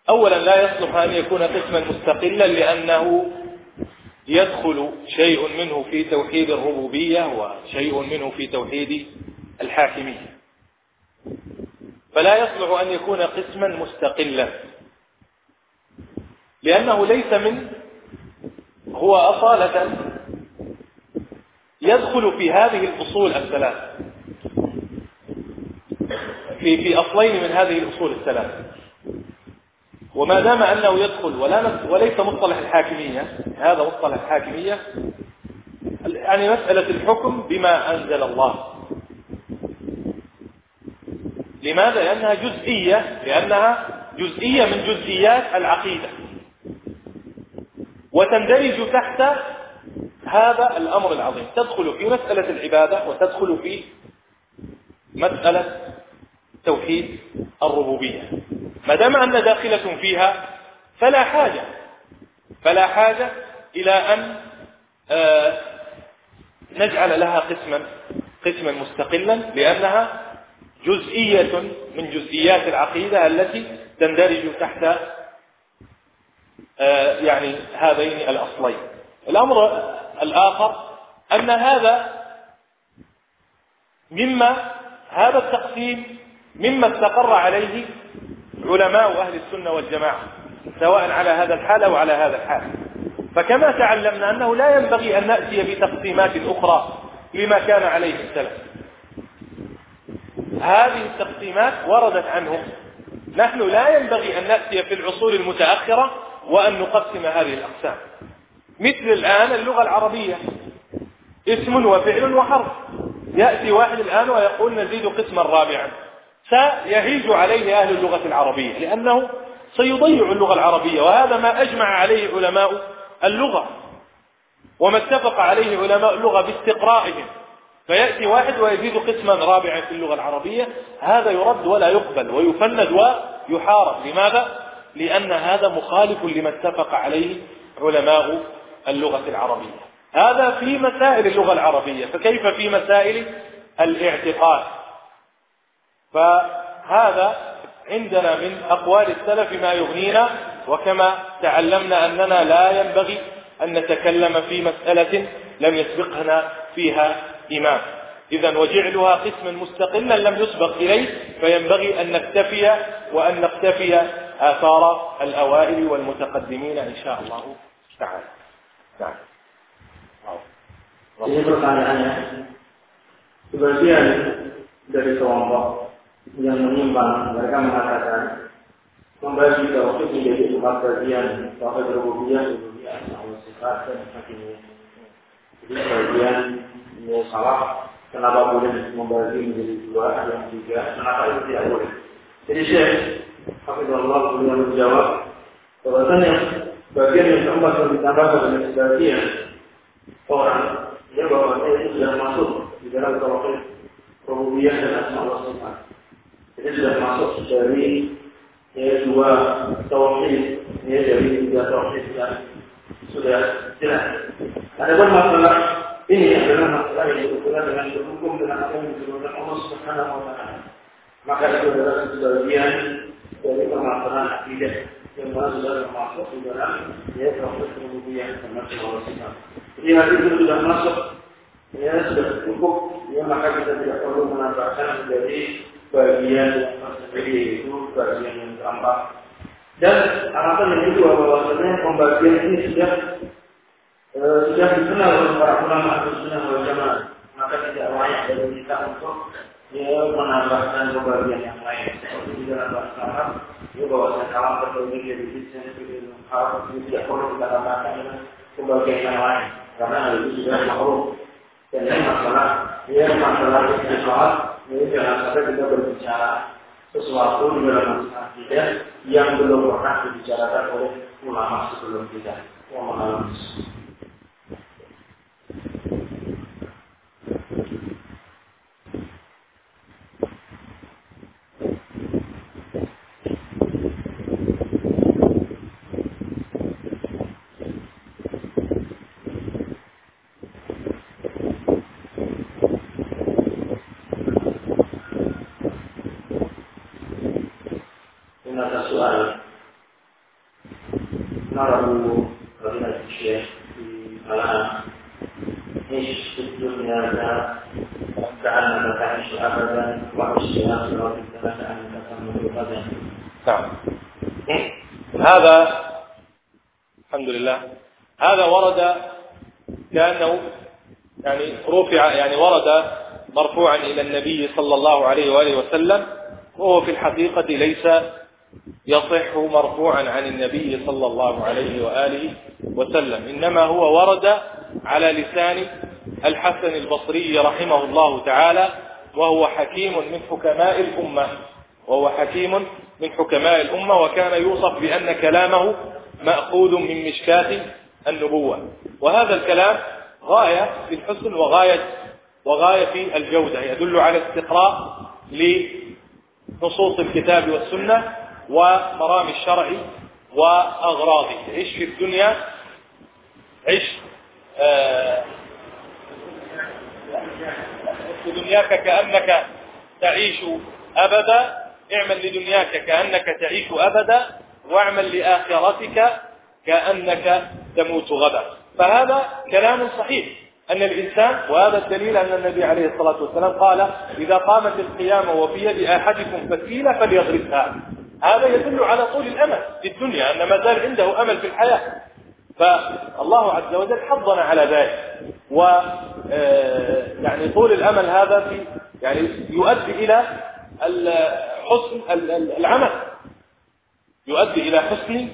أولا لا يصلح أن يكون قسما مستقلا لأنه يدخل شيء منه في توحيد الربوبية وشيء منه في توحيد الحاكمية. فلا يصلح أن يكون قسما مستقلا. لأنه ليس من هو أصالة يدخل في هذه الأصول الثلاث. في في أصلين من هذه الأصول الثلاثة وما دام أنه يدخل ولا وليس مصطلح الحاكمية هذا مصطلح الحاكمية يعني مسألة الحكم بما أنزل الله. لماذا؟ لأنها جزئية لأنها جزئية من جزئيات العقيدة. وتندرج تحت هذا الأمر العظيم. تدخل في مسألة العبادة وتدخل في مسألة توحيد الربوبية. ما دام أن داخلة فيها فلا حاجة فلا حاجة إلى أن آه، نجعل لها قسما قسما مستقلا لأنها جزئية من جزئيات العقيدة التي تندرج تحت يعني هذين الأصلين. الأمر الآخر أن هذا مما هذا التقسيم مما استقر عليه علماء أهل السنة والجماعة سواء على هذا الحال أو على هذا الحال. فكما تعلمنا أنه لا ينبغي أن نأتي بتقسيمات أخرى لما كان عليه السلف. هذه التقسيمات وردت عنهم. نحن لا ينبغي أن نأتي في العصور المتأخرة وأن نقسم هذه الأقسام. مثل الآن اللغة العربية. اسم وفعل وحرف. يأتي واحد الآن ويقول نزيد قسما رابعا. سيهيج عليه أهل اللغة العربية لأنه سيضيع اللغة العربية وهذا ما أجمع عليه علماء اللغة. وما اتفق عليه علماء اللغة باستقرائهم. فيأتي واحد ويزيد قسما رابعا في اللغة العربية. هذا يرد ولا يقبل ويفند ويحارب. لماذا؟ لأن هذا مخالف لما اتفق عليه علماء اللغة العربية. هذا في مسائل اللغة العربية. فكيف في مسائل الاعتقاد؟ فهذا عندنا من أقوال السلف ما يغنينا وكما تعلمنا أننا لا ينبغي أن نتكلم في مسألة لم يسبقنا فيها إمام إذا وجعلها قسما مستقلا لم يسبق إليه فينبغي أن نكتفي وأن نقتفي آثار الأوائل والمتقدمين إن شاء الله تعالى نعم Ini pertanyaannya, sebagian dari kelompok yang menyimpang, mereka mengatakan membagi tauhid menjadi empat bagian, tauhid rububiyah, rububiyah, Allah sifat dan sebagainya. Jadi bagian ini salah, kenapa boleh membagi menjadi dua yang tiga, kenapa itu tidak boleh? Jadi Syekh Hafizullah beliau menjawab bahwasanya bagian yang keempat yang ditambahkan dengan sebagian orang ya bahwa itu sudah masuk di dalam tauhid rububiyah dan asma wa sifat. Jadi sudah masuk dari ya, dua tauhid ya dari tiga tauhid yang sudah jelas. Adapun masalah ini adalah masalah yang berhubungan dengan berhukum dengan apa yang disebutkan Allah Subhanahu wa taala. Maka itu adalah sebagian dari permasalahan akidah yang mana sudah termasuk di dalam ya proses rububiyah termasuk Allah Subhanahu Jadi hal itu sudah masuk ya sudah cukup ya maka kita tidak perlu menambahkan menjadi bagian yang tersendiri itu bagian yang gampang dan alasan yang kedua bahwasanya pembagian ini sudah e, sudah dikenal oleh para ulama sunnah wal jamaah. Maka tidak layak bagi kita untuk ya menambahkan pembagian yang lain. Seperti di dalam bahasa Arab ya bahwasanya kalam terbagi jadi bisnis harus tidak perlu kita tambahkan dengan pembagian yang lain karena hal itu sudah makruh dan ini masalah ya masalah istiqamah ini jangan sampai kita berbicara sesuatu di dalam masalah kita yang belum pernah dibicarakan oleh ulama sebelum kita. Mohon هذا الحمد لله هذا ورد كأنه يعني رفع يعني ورد مرفوعا إلى النبي صلى الله عليه وآله وسلم وهو في الحقيقة ليس يصح مرفوعا عن النبي صلى الله عليه وآله وسلم إنما هو ورد على لسان الحسن البصري رحمه الله تعالى وهو حكيم من حكماء الأمة. وهو حكيم من حكماء الأمة وكان يوصف بأن كلامه مأخوذ من مشكاة النبوة. وهذا الكلام غاية في الحسن وغاية وغاية في الجودة يدل على استقراء لنصوص الكتاب والسنة ومرام الشرع وأغراضه. عش في الدنيا عش آه دنياك كأنك تعيش أبدا اعمل لدنياك كأنك تعيش أبدا واعمل لآخرتك كأنك تموت غدا. فهذا كلام صحيح. أن الإنسان وهذا الدليل أن النبي عليه الصلاة والسلام قال إذا قامت القيامة وفي يد أحدكم فتيلة فليضربها هذا يدل على طول الأمل في الدنيا أن ما زال عنده أمل في الحياة. فالله عز وجل حضنا على ذلك. و آه، يعني طول الأمل هذا في يعني يؤدي إلى حسن العمل. يؤدي إلى حسن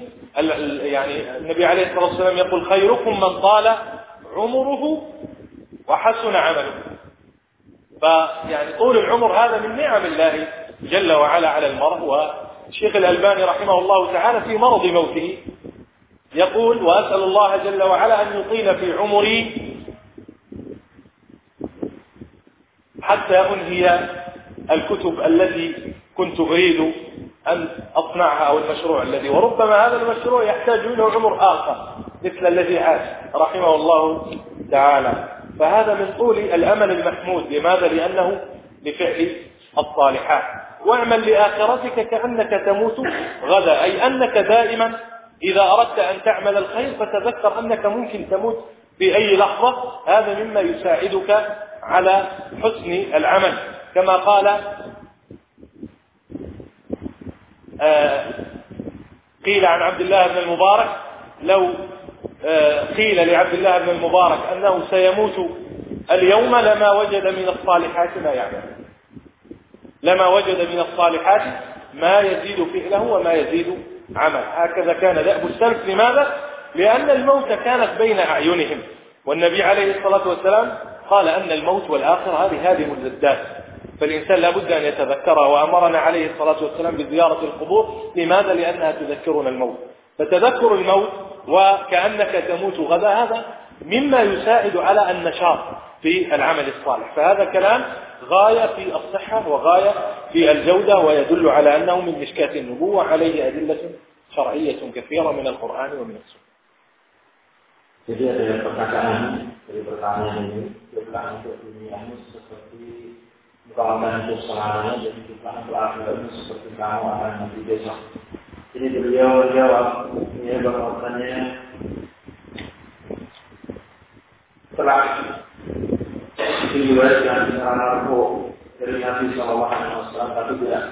يعني النبي عليه الصلاة والسلام يقول خيركم من طال عمره وحسن عمله. فيعني طول العمر هذا من نعم الله جل وعلا على المرء والشيخ الألباني رحمه الله تعالى في مرض موته يقول وأسأل الله جل وعلا أن يطيل في عمري حتى أنهي الكتب التي كنت أريد أن أصنعها أو المشروع الذي وربما هذا المشروع يحتاج منه عمر آخر مثل الذي عاش رحمه الله تعالى. فهذا من طول الأمل المحمود لماذا؟ لأنه لفعل الصالحات. واعمل لآخرتك كأنك تموت غدا أي أنك دائما إذا أردت أن تعمل الخير فتذكر أنك ممكن تموت في أي لحظة. هذا مما يساعدك على حسن العمل. كما قال آه، قيل عن عبد الله بن المبارك لو آه، قيل لعبد الله بن المبارك أنه سيموت اليوم لما وجد من الصالحات ما يعمل لما وجد من الصالحات ما يزيد فعله وما يزيد عمل هكذا كان دأب السلف لماذا؟ لأن الموت كانت بين أعينهم. والنبي عليه الصلاة والسلام قال أن الموت والآخرة هذه اللذات فالإنسان لابد أن يتذكرها وأمرنا عليه الصلاة والسلام بزيارة القبور. لماذا؟ لأنها تذكرنا الموت. فتذكر الموت وكأنك تموت غدا هذا مما يساعد على النشاط في العمل الصالح. فهذا كلام غاية في الصحة وغاية في الجودة ويدل على أنه من مشكاة النبوة. عليه أدلة شرعية كثيرة من القرآن ومن السنة. Jadi ada perkataan dari pertanyaan ini untuk duniamu seperti selamanya dan bukan untuk akhirnya seperti kamu akan nanti besok. Jadi beliau jawab, ya bahwasannya telah diriwayatkan dari Nabi tapi tidak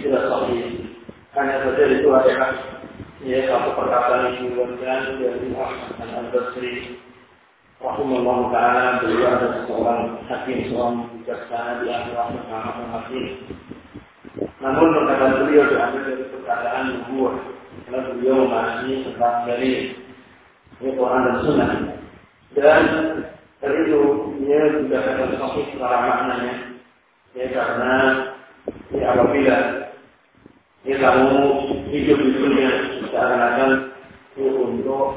tidak. Hanya saja itu adalah ya perkataan yang diriwayatkan dari Ahmad Rahimahullah Ta'ala beliau ada seorang hakim, seorang bijaksana di akhir akhir Muhammad Hakim. Namun perkataan beliau diambil dari perkataan nubuah karena beliau memahami tentang dari Quran dan Sunnah. Dan dari itu dia juga akan sahih secara maknanya. Ya karena ya apabila ya kamu hidup di dunia seakan-akan untuk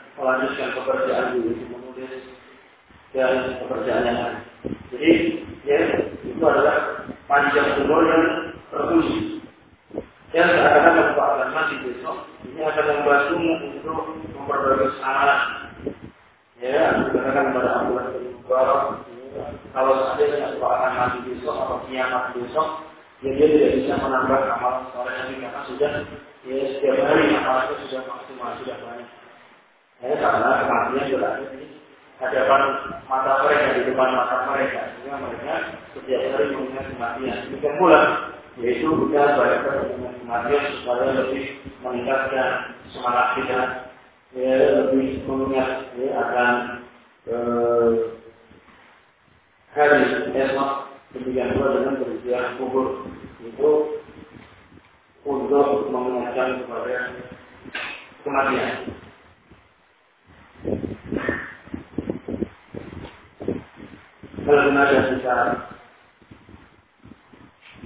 melanjutkan pekerjaan dulu menulis dan pekerjaan yang lain. Jadi ya itu adalah panjang umur yang terpuji. Yang seakan-akan akan mati besok, ini akan membantumu untuk memperbaiki amalan ya dikatakan kepada Abdullah bin Mubarak kalau seandainya Allah akan mati besok atau kiamat besok ya dia tidak bisa menambah amalan soleh lagi karena sudah ya setiap hari amalannya sudah maksimal sudah banyak. Ya karena kematian berarti di hadapan mata mereka di depan mata mereka sehingga mereka setiap hari mengingat kematian. Demikian pula yaitu kita belajar dengan kematian supaya lebih meningkatkan semangat kita ya lebih mengingat ya akan eh, hari esok Demikian pula dengan berziarah kubur itu untuk mengingatkan kepada kematian. Kalau ada kita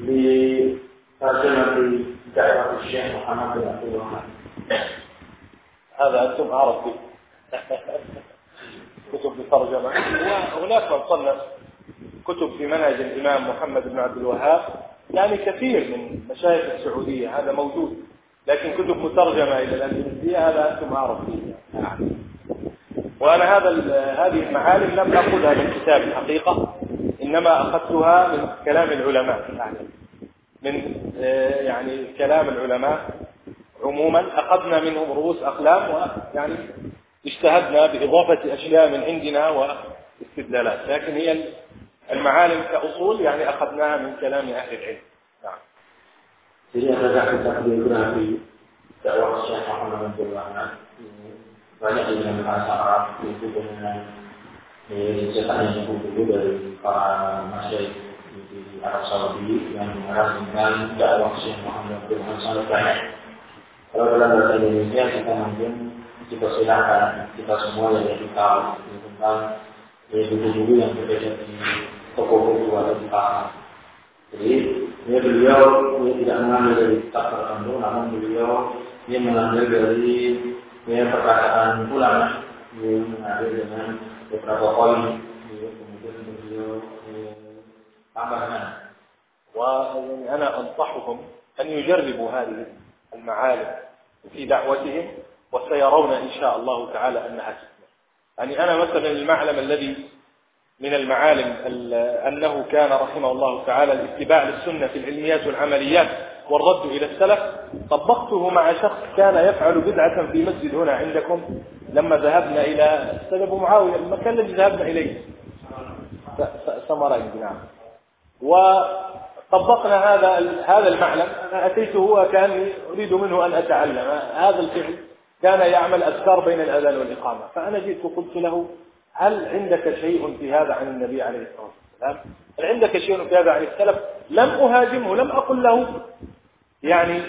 di terjemah di هذا أنتم أعرف به كتب الترجمة وهناك من صنف كتب في منهج الإمام محمد بن عبد الوهاب. يعني كثير من مشايخ السعودية. هذا موجود. لكن كتب مترجمة إلى الأندلسية هذا أنتم فيه يعني. وأنا هذا هذه المعالم لم أخذها من كتاب الحقيقة. إنما أخذتها من كلام العلماء. يعني من يعني كلام العلماء عموما. أخذنا منهم رؤوس أقلام ويعني اجتهدنا بإضافة أشياء من عندنا واستدلالات لكن هي المعالم كأصول يعني أخذناها من كلام أهل العلم. نعم. Jadi ada kitab biografi dakwah Syekh Muhammad bin Wahab banyak dengan bahasa Arab itu dengan cetakan buku dari para masyarakat di Arab Saudi yang mengarah tentang dakwah Syekh Muhammad bin banyak. Kalau dalam bahasa Indonesia kita mungkin kita silakan kita semua yang lebih tahu tentang buku-buku yang berbeda di toko-toko atau di pasar. Jadi ini beliau tidak mengambil dari kitab tertentu, namun beliau ini mengambil dari ini perkataan ulama, ini mengambil dengan beberapa poin, kemudian beliau tambahkan. ويعني أنا أنصحهم أن يجربوا هذه المعالم في دعوتهم وسيرون إن شاء الله تعالى أنها تثمر يعني أنا مثلا المعلم الذي من المعالم أنه كان رحمه الله تعالى الاتباع للسنة في العلميات والعمليات والرد إلى السلف طبقته مع شخص كان يفعل بدعة في مسجد هنا عندكم لما ذهبنا إلى سلف معاوية المكان الذي ذهبنا إليه. سمرين نعم. وطبقنا هذا هذا المعلم أنا أتيته كان أريد منه أن أتعلم. هذا الفعل كان يعمل أذكار بين الأذان والإقامة. فأنا جئت وقلت له هل عندك شيء في هذا عن النبي عليه الصلاة والسلام؟ هل عندك شيء في هذا عن السلف؟ لم أهاجمه لم أقل له. يعني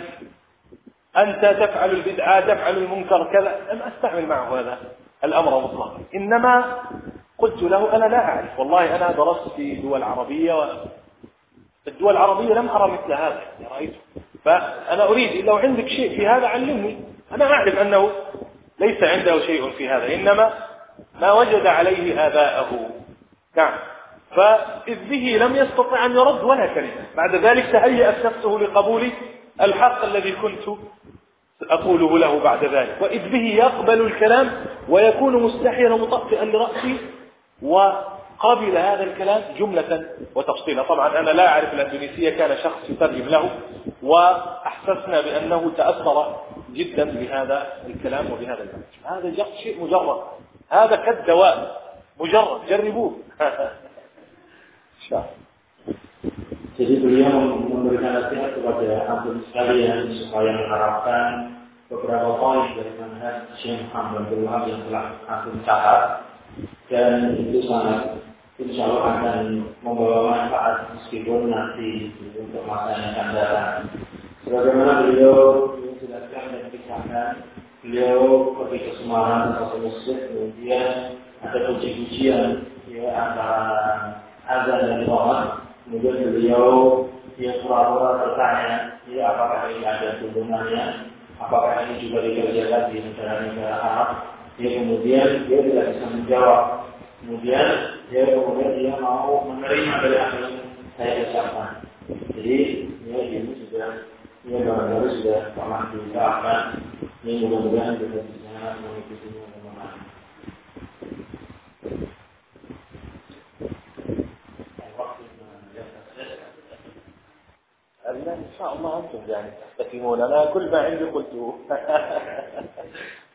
أنت تفعل البدعة تفعل المنكر كذا. لم أستعمل معه هذا الأمر مطلقا إنما قلت له أنا لا أعرف. والله أنا درست في دول عربية و... الدول العربية لم أرى مثل هذا رأيته فأنا أريد لو عندك شيء في هذا علمني. أنا أعرف أنه ليس عنده شيء في هذا إنما ما وجد عليه آباءه. نعم. فإذ به لم يستطع أن يرد ولا كلمة. بعد ذلك تهيأت نفسه لقبول الحق الذي كنت أقوله له بعد ذلك. وإذ به يقبل الكلام ويكون مستحيا ومطأطئا لرأسي وقابل هذا الكلام جملة وتفصيلا. طبعا أنا لا أعرف الأندونيسية كان شخص يترجم له وأحسسنا بأنه تأثر جدا بهذا الكلام وبهذا المنهج هذا شيء مجرد. هذا كالدواء مجرد. جربوه. Jadi beliau memberikan nasihat kepada antum sekalian supaya menerapkan beberapa poin dari manhaj Syekh bin Wahab yang telah antum catat dan itu sangat insya Allah akan membawa manfaat meskipun nanti untuk masa yang akan datang. Sebagaimana beliau menjelaskan dan kisahkan beliau pergi ke Semarang ke masjid kemudian ada puji-pujian ya antara azan dan sholat. Kemudian beliau dia pura-pura bertanya ya apakah ini ada hubungannya apakah ini juga dikerjakan di negara-negara Arab ya kemudian dia tidak bisa menjawab kemudian dia kemudian dia mau menerima dari apa yang saya ucapkan jadi ya ini sudah ya barangkali sudah pernah diucapkan ini mudah-mudahan kita bisa mengikutinya dan memahami. إن شاء الله أنتم يعني تحتكمون أنا كل ما عندي قلته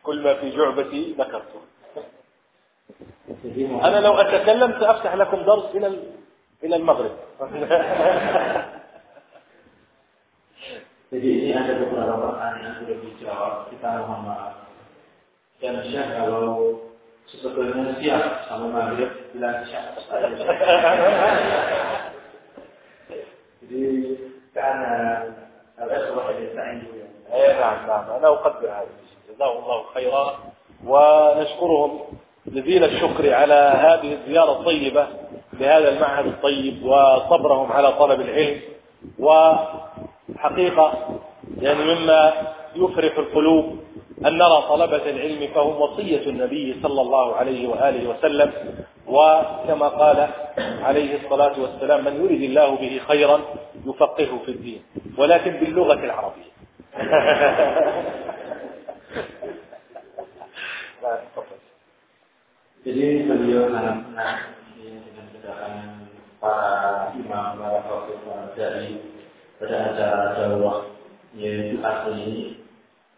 كل ما في جعبتي ذكرته أنا لو أتكلم سأفتح لكم درس إلى إلى المغرب Jadi ini ada beberapa pertanyaan yang sudah dijawab. Kita mohon maaf. Dan Syekh kalau sebetulnya siap sama maghrib bilang siap. Jadi karena الأخوة يستعينون اي نعم نعم أنا أقدر هذا جزاه الله خيرا. ونشكرهم جزيل الشكر على هذه الزيارة الطيبة لهذا المعهد الطيب وصبرهم على طلب العلم. وحقيقة يعني مما يفرح القلوب أن نرى طلبة العلم فهم وصية النبي صلى الله عليه وآله وسلم. وكما قال عليه الصلاة والسلام من يريد الله به خيرا يفقهه في الدين ولكن باللغة العربية. *laughs* Jadi beliau sangat senang dengan kedatangan para imam, para khotib, dai pada acara dakwah yaitu asli ini.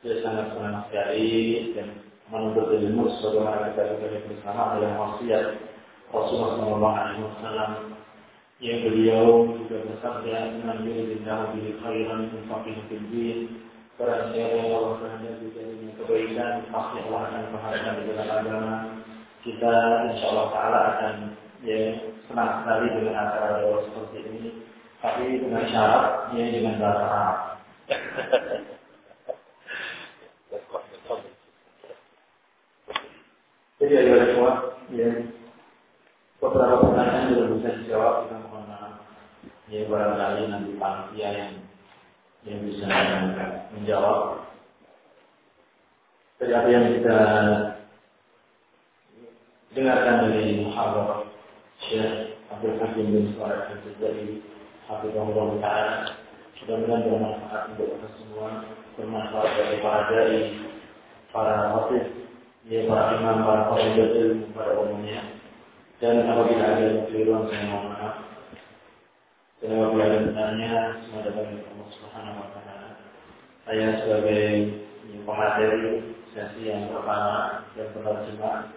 Dia sangat senang sekali dan menuntut ilmu sebagaimana kita ketahui bersama adalah wasiat Rasulullah SAW yang beliau juga bersabda dengan yuridillahu bihi khairan fil din Barang siapa yang Allah kehendaki dengan kebaikan pasti Allah akan bahagia di dalam agama kita insya Allah Taala akan ya senang sekali dengan acara doa seperti ini. Tapi dengan syarat ya dengan bahasa Arab. Jadi ada semua ya beberapa pertanyaan sudah bisa dijawab kita mohon maaf. Ya barangkali nanti panitia yang yang bisa menjawab dari apa yang kita dengarkan dari Muhammad Syekh Abdul Hakim bin Saleh Al-Jazari Hafizahullah Ta'ala mudah-mudahan bermanfaat untuk kita semua bermanfaat bagi para dai para khatib ya para imam para pemimpin ilmu pada umumnya dan apabila ada keliruan saya mohon maaf. Apabila ada benarnya, semua dapat Allah Subhanahu wa taala. Saya sebagai pemateri sesi yang pertama dan penerjemah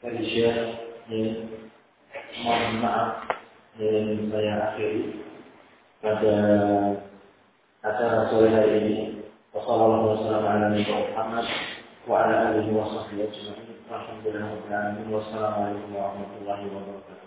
dari Syekh ini mohon maaf dan saya akhiri pada acara sore hari ini. Wassalamualaikum warahmatullahi wabarakatuh. Alhamdulillah Wassalamualaikum warahmatullahi wabarakatuh.